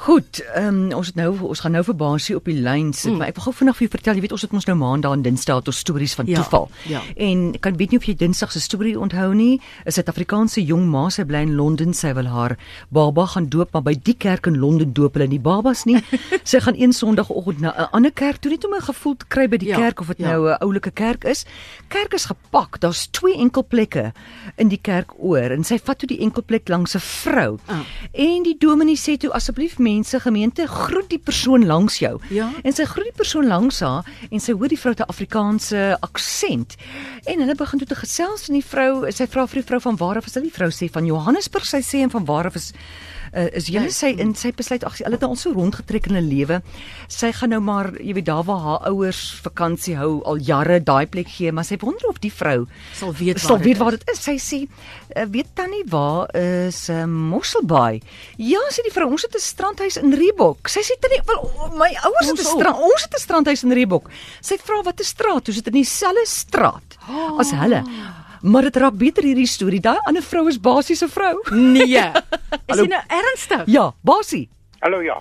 Goed, ehm um, ons het nou ons gaan nou vir Basie op die lyn sit, mm. maar ek wil gou vinnig vir jou vertel, jy weet ons het ons nou maandag en Dinsdag het ons stories van ja, toeval. Ja. En ek kan weet nie of jy Dinsdag se storie onthou nie. 'n Suid-Afrikaanse jong ma sy bly in Londen, sy wil haar baba gaan doop, maar by die kerk in Londen doop hulle nie babas nie. sy gaan een Sondagoggend na 'n ander kerk toe net om 'n gevoel te kry by die ja, kerk of dit ja. nou 'n oulike kerk is. Kerk is gepak, daar's twee enkel plekke in die kerk oor en sy vat toe die enkel plek langs 'n vrou. Oh. En die dominee sê toe asseblief mense gemeente groet die persoon langs jou. Ja. En sy groet die persoon langs haar en sy hoor die vrou te Afrikaanse aksent. En hulle begin toe te gesels en die vrou, sy vra vir die vrou van waar af is die vrou sê van Johannesburg sy sê en van waar af is uh, is jy ja, sy in sy besluit ag sy hulle het al so rondgetrek in 'n lewe. Sy gaan nou maar jy weet daar waar haar ouers vakansie hou al jare daai plek gee, maar sy wonder of die vrou sal weet sal weet waar dit is. Sy sê uh, weet tannie waar is uh, Mosselbaai? Ja, sê die vrou, ons het 'n strandhuis in Reebok. Sy sê tannie, wel my ouers het 'n strand ons het 'n strandhuis in Reebok. Sy vra wat 'n straat? Ons het in dieselfde straat oh. as hulle. Maar dit raak beter hierdie storie. Daai ander vrou is basiese vrou. Nee. Is jy nou ernstig? Ja, basie. Hallo ja.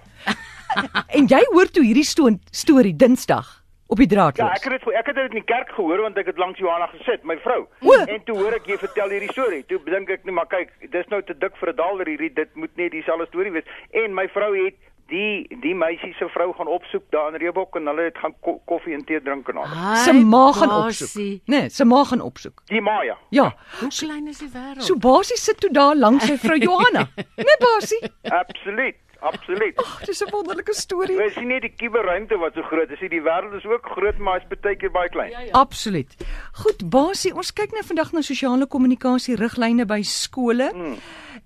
en jy hoor toe hierdie storie Dinsdag op die draadloos. Ja, ek het dit ek het dit in die kerk gehoor want ek het langs Johanna gesit, my vrou. O. En toe hoor ek jy vertel hierdie storie. Toe dink ek net maar kyk, dis nou te dik vir 'n daler hierdie, dit moet net dieselfde storie wees. En my vrou het die die meisie se vrou gaan opsoek daar in Reebok en hulle het gaan ko koffie en tee drink en al. Se ma gaan opsoek. Nee, se ma gaan opsoek. Die Maya. Ja. Hoe klein is die wêreld? So basies sit toe daar langs sy vrou Johanna. nee, basie. Absoluut. Absoluut. Ag, dis 'n wonderlike storie. Jy sien net die kuberruimte wat so groot is. Die wêreld is ook groot, maar is baie keer baie klein. Ja, ja. Absoluut. Goed, basie, ons kyk nou vandag na sosiale kommunikasie riglyne by skole. Hmm.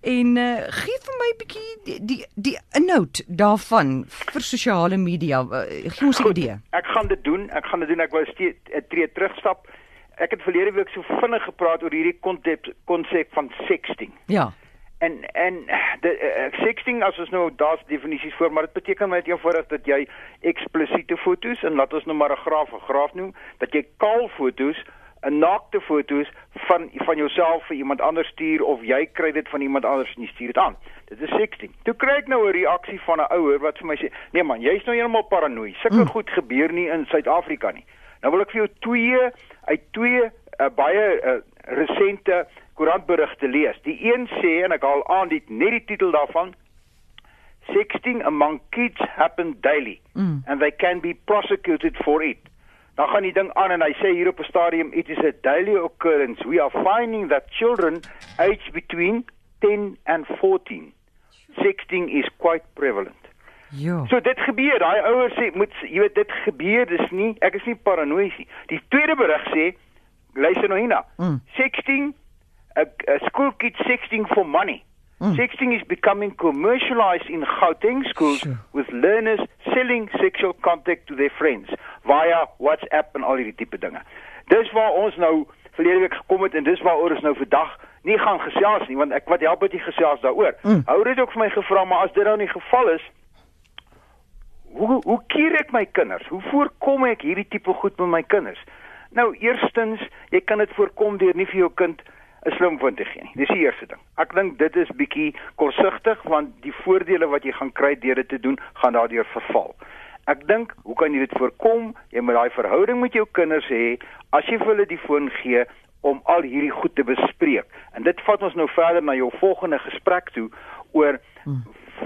En uh, gee vir my 'n bietjie die die, die inhoud daarvan vir sosiale media. Uh, gee ons 'n idee. Ek gaan dit doen. Ek gaan dit doen. Ek wou steeds 'n tree terugstap. Ek het verlede week so vinnig gepraat oor hierdie konsep konsep van sexting. Ja. En en die uh, sexting as ons nou daar's definisies voor, maar dit beteken net eenvoudig dat jy eksplisiete foto's en laat ons nou maar 'n graaf 'n graaf noem, dat jy kaal foto's 'n naakte foto's van van jouself vir iemand anders stuur of jy kry dit van iemand anders en jy stuur dit aan. Dit is sexting. Toe kry ek nou 'n reaksie van 'n ouer wat vir my sê: "Nee man, jy's nou heeltemal paranoïes. Sulke mm. goed gebeur nie in Suid-Afrika nie." Nou wil ek vir jou twee uit twee uh, baie uh, resente koerantberigte lees. Die een sê en ek haal aan dit net die titel daarvan Sexting among kids happen daily mm. and they can be prosecuted for it. Dan gaan die ding aan en hy sê hier op 'n stadium it is a daily occurrence. We are finding that children aged between 10 and 14 sexting is quite prevalent. Ja. So dit gebeur. Daai ouers sê moet jy weet dit gebeur dis nie ek is nie paranoïes nie. Die tweede berig sê luister nou hierna. Mm. Sexting 'n school kid sexting for money. Mm. Sexting is becoming commercialized in Gauteng schools sure. with learners selling sexual contact to their friends via WhatsApp en al hierdie tipe dinge. Dis waar ons nou verlede week gekom het en dis waaroor ons nou vandag nie gaan gesels nie want ek wat help dit gesels daaroor. Mm. Hou dit ook vir my gevra maar as dit nou nie geval is hoe hoe keer ek my kinders? Hoe voorkom ek hierdie tipe goed met my kinders? Nou eerstens, jy kan dit voorkom deur nie vir jou kind 'n slim punt te gee nie. Dis die eerste ding. Ek dink dit is bietjie kortsigtig want die voordele wat jy gaan kry deur dit te doen, gaan daardeur verval. Ek dink, hoe kan jy dit voorkom? Jy moet daai verhouding met jou kinders hê as jy vir hulle die foon gee om al hierdie goed te bespreek. En dit vat ons nou verder na jou volgende gesprek toe oor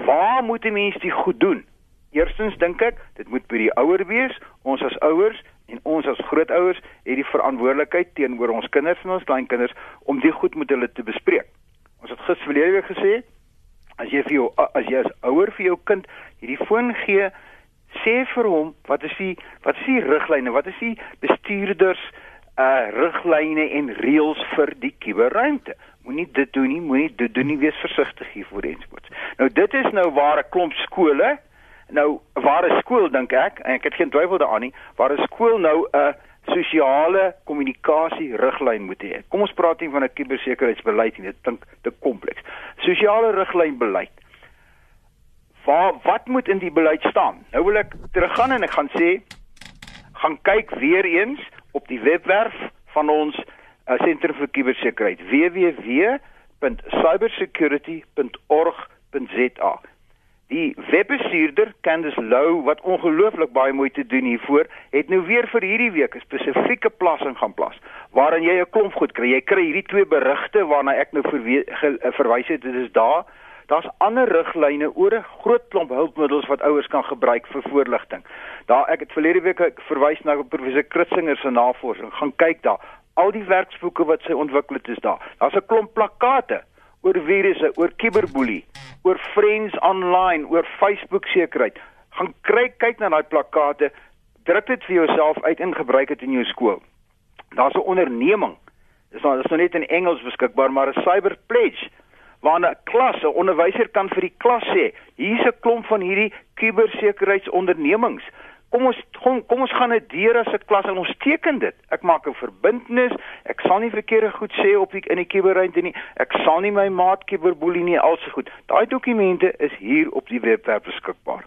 waar moet 'n mens dit goed doen? Eerstens dink ek, dit moet by die ouer wees. Ons as ouers En ons as grootouers het die verantwoordelikheid teenoor ons kinders en ons kleinkinders om dit goed met hulle te bespreek. Ons het gister verlede week gesê as jy vir jou as jy as ouer vir jou kind hierdie foon gee, sê vir hom wat is die wat is die riglyne, wat is die bestuurders uh riglyne en reëls vir die kuberruimte. Moenie dit doen nie, moenie dit doen nie, wees versigtig hiervoor enspoorts. Nou dit is nou waar 'n klomp skole Nou waar 'n skool dink ek en ek het geen twyfel daaraan nie, waar 'n skool nou 'n sosiale kommunikasie riglyn moet hê. Kom ons praat nie van 'n kubersekuriteitsbeleid nie, dit klink te kompleks. Sosiale riglyn beleid. Waar wat moet in die beleid staan? Nou wil ek teruggaan en ek gaan sê gaan kyk weer eens op die webwerf van ons uh, sentrum vir kubersekuriteit www.cybersecurity.org.za Die webbestuurder Candice Lou wat ongelooflik baie moeite doen hiervoor, het nou weer vir hierdie week 'n spesifieke plasing gaan plas waarin jy 'n klomp goed kry. Jy kry hierdie twee berigte waarna ek nou verwys het. Dit is daar. Daar's ander riglyne oor 'n groot klomp hulpmiddels wat ouers kan gebruik vir voorligting. Daar ek het verlede week verwys na professor Kritzinger se navorsing. Gaan kyk daar. Al die werksboeke wat sy ontwikkel het is daar. Daar's 'n klomp plakate oor virusse, oor kiberboelie, oor friends online, oor Facebook sekerheid. Gaan kry kyk na daai plakate, druk dit vir jouself uit en gebruik dit in jou skool. Daar's 'n onderneming. Dis nou dis nou net in Engels beskikbaar, maar 'n cyber pledge waar 'n klas, 'n onderwyser kan vir die klas sê, hier's 'n klomp van hierdie kubersekuriteitsondernemings kom ons kom, kom ons gaan dit deur as 'n klas en ons teken dit. Ek maak 'n verbintenis. Ek sal nie verkeerde goed sê op die, in die kuberruimte nie. Ek sal nie my maat kuberboelie nie al se goed. Daai dokumente is hier op die webwerf beskikbaar.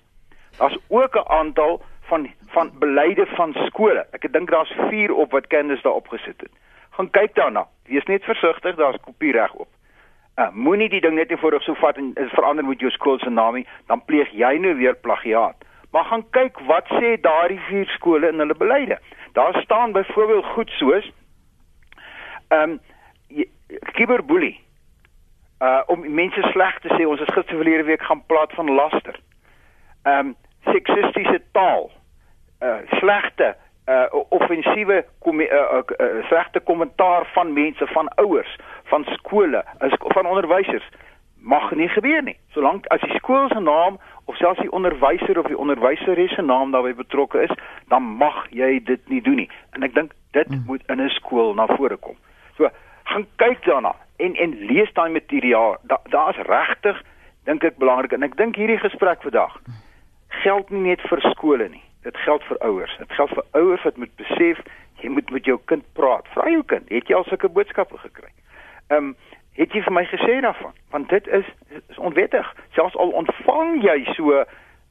Daar's ook 'n aantal van van beleide van skole. Ek dink daar's 4 op wat Candice daar opgesit het. Gaan kyk daarna. Wees net versigtig, daar's kopiereg op. Uh, Moenie die ding net eenvoudig so vat en verander met jou skool se naam nie, dan pleeg jy nou weer plagiaat maar gaan kyk wat sê daardie vier skole in hulle beleide. Daar staan byvoorbeeld goed soos ehm um, kiberboelie. Uh om mense sleg te sê, ons het gister verlede week gaan praat van laster. Ehm um, seksistiese taal. Uh slegte uh offensiewe kom uh, uh, uh, slegte kommentaar van mense, van ouers, van skole, van onderwysers mag nie gebeur nie. Solank as die skool se naam of selfs die onderwyser of die onderwyseres se naam daarbey betrokke is, dan mag jy dit nie doen nie. En ek dink dit hmm. moet in 'n skool na vore kom. So, gaan kyk daarna en en lees daai materiaal. Daar's da regtig dink ek belangrik en ek dink hierdie gesprek vandag geld nie net vir skole nie. Dit geld vir ouers. Dit geld vir ouers wat moet besef jy moet met jou kind praat. Vra jou kind, het jy al sulke boodskappe gekry? Ehm um, het jy vir my gesê daarvan? Want dit is, is onwettig. Selfs al ontvang jy so uh,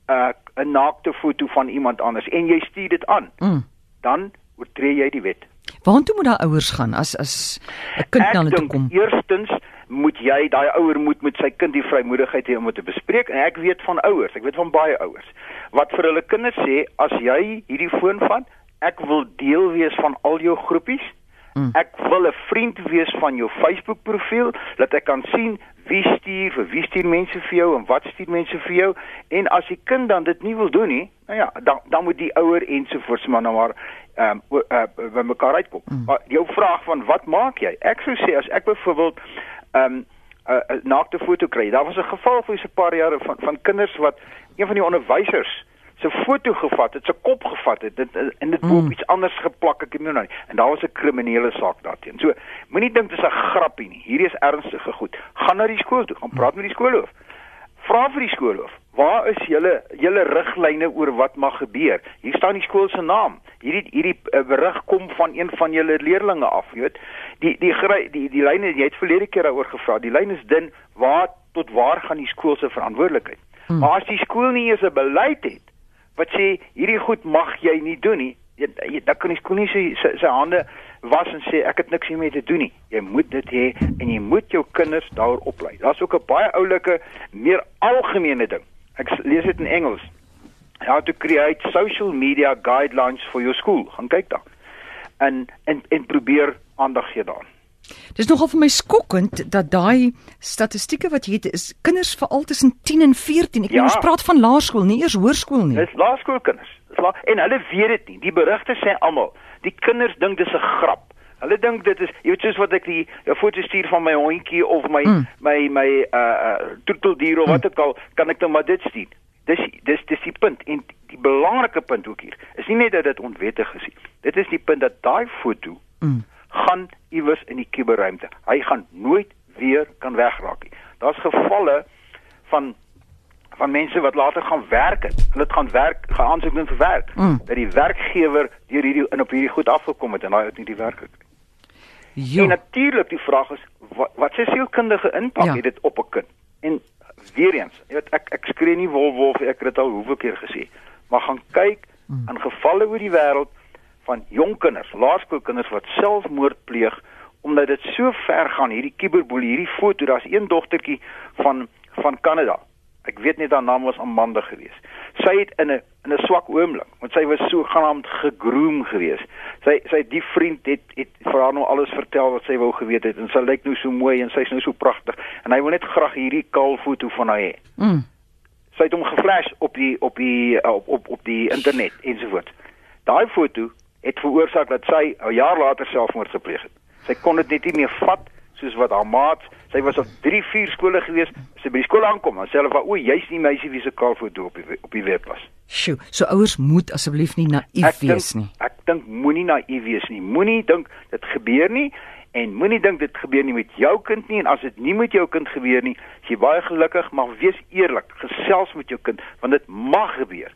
'n uh, naakte foto van iemand anders en jy stuur dit aan mm. dan oortree jy die wet. Waartoe moet daai ouers gaan as as 'n kind na hulle toe kom? Eerstens moet jy daai ouer moet met sy kind die vrymoedigheid hê om dit te bespreek. En ek weet van ouers ek weet van baie ouers wat vir hulle kinders sê as jy hierdie foon vat ek wil deel wees van al jou groepies Mm. Ek wil 'n vriend wees van jou Facebook profiel dat ek kan sien wie stuur vir wie stuur mense vir jou en wat stuur mense vir jou en as die kind dan dit nie wil doen nie, nou ja, dan dan moet die ouer ensovoorts maar nou maar ehm um, uh, by mekaar uitkom. Mm. Maar jou vraag van wat maak jy? Ek sou sê as ek byvoorbeeld ehm um, 'n uh, naakte foto kry. Daar was 'n geval vir so 'n paar jare van van kinders wat een van die onderwysers se foto gevat het, se kop gevat het dit, en dit boop mm. iets anders geplak ek nou nou en daar was 'n kriminele saak daarteen. So moenie dink dit is 'n grappie nie. Hierdie is ernstige goed. Gaan na die skool toe, gaan praat met die skoolhoof. Vra vir die skoolhoof, waar is julle julle riglyne oor wat mag gebeur? Hier staan die skool se naam. Hierdie hierdie uh, berig kom van een van julle leerdlinge af, jy weet. Die die die die, die lyne jy het verlede keer daaroor gevra. Die lyn is dun. Waar tot waar gaan die skool se verantwoordelikheid? Hmm. Maar as die skool nie eens 'n beleid het wat sê hierdie goed mag jy nie doen nie. Dan kan jy skoon nie sy sy, sy hande was en sê ek het niks hiermee te doen nie. Jy moet dit hê en jy moet jou kinders daaroor oplei. Daar's ook 'n baie oulike meer algemene ding. Ek lees dit in Engels. How to create social media guidelines for your school. Gaan kyk dan. En en en probeer aandag gee daaraan. Dis nogal vir my skokkend dat daai statistieke wat jy het is kinders veral tussen 10 en 14. Ek ja. ons praat van laerskool, nie eers hoërskool nie. Dis laerskoolkinders. La en hulle weet dit nie. Die berigte sê almal, die kinders dink dis 'n grap. Hulle dink dit is jy weet soos wat ek die 'n foto stuur van my hondjie of my mm. my my uh uh troeteldier of mm. wat ook al, kan ek dan maar dit stuur. Dis dis dis die punt en die belangrike punt ook hier is nie net dat dit onwettig is nie. Dit is die punt dat daai foto mm gaan iewers in die kuberruimte. Hy gaan nooit weer kan wegraak nie. Daar's gevalle van van mense wat later gaan werk het. Hulle het gaan werk, gaan aansoek doen vir werk. Mm. Dat die werkgewer deur hierdie in op hierdie goed afgekom het en daai het nie die werk gekry. Ja. En natuurlik die vraag is wat wat se sielkundige impak ja. het dit op 'n kind? En weer eens, jy weet ek ek skree nie wolf wolf ek het dit al hoeveel keer gesê. Maar gaan kyk mm. aan gevalle oor die wêreld van jong kinders, laerskoolkinders wat selfmoord pleeg omdat dit so ver gaan hierdie kiberboelie, hierdie foto, daar's een dogtertjie van van Kanada Ek weet net haar naam was Amanda geweest. Sy het in 'n in 'n swak oomblik, want sy was so genaamd gegroom geweest. Sy sy die vriend het het vir haar nou alles vertel wat sy wou geweet het en sy lyk nou so mooi en sy's nou so pragtig en hy wil net graag hierdie kaal foto van haar hê. Mm. Sy het hom geflash op die op die op op, op die internet ensovoorts. Daai foto het veroorsaak dat sy 'n jaar later selfmoord gepleeg het. Sy kon dit net nie meer vat soos wat haar maat, sy was op 3, 4 skole gewees, sy by die skool aankom, dan sê hulle van o, jy's nie meisie wie se kaalfoto op die op die webpas. Sjoe, so ouers moet asseblief nie naïef wees nie. Ek dink moenie naïef wees nie. Moenie dink dit gebeur nie en moenie dink dit gebeur nie met jou kind nie en as dit nie met jou kind gebeur nie, is jy baie gelukkig, maar wees eerlik, gesels met jou kind want dit mag gebeur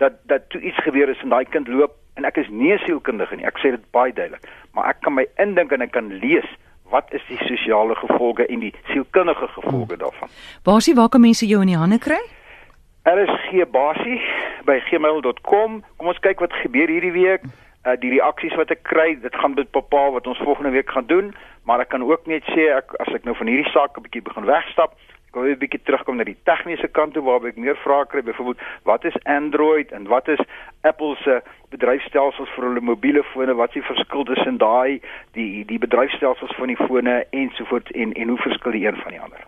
dat dat toe iets gebeur is en daai kind loop en ek is nie 'n sielkundige nie. Ek sê dit baie duidelik, maar ek kan my indink en ek kan lees wat is die sosiale gevolge en die sielkundige gevolge hmm. daarvan. Basie, waar kan mense jou in die hande kry? RSG Basie by gmail.com. Kom ons kyk wat gebeur hierdie week. Uh die reaksies wat ek kry, dit gaan bepaal wat ons volgende week gaan doen, maar ek kan ook net sê ek as ek nou van hierdie saak 'n bietjie begin wegstap, ek wil 'n bietjie terugkom na die tegniese kant toe waar ek meer vrae kry, byvoorbeeld wat is Android en wat is Apple se bedryfstelsels vir hulle mobiele fone, wat is die verskil tussen daai die die bedryfstelsels van die fone ensovoorts en en hoe verskil die een van die ander?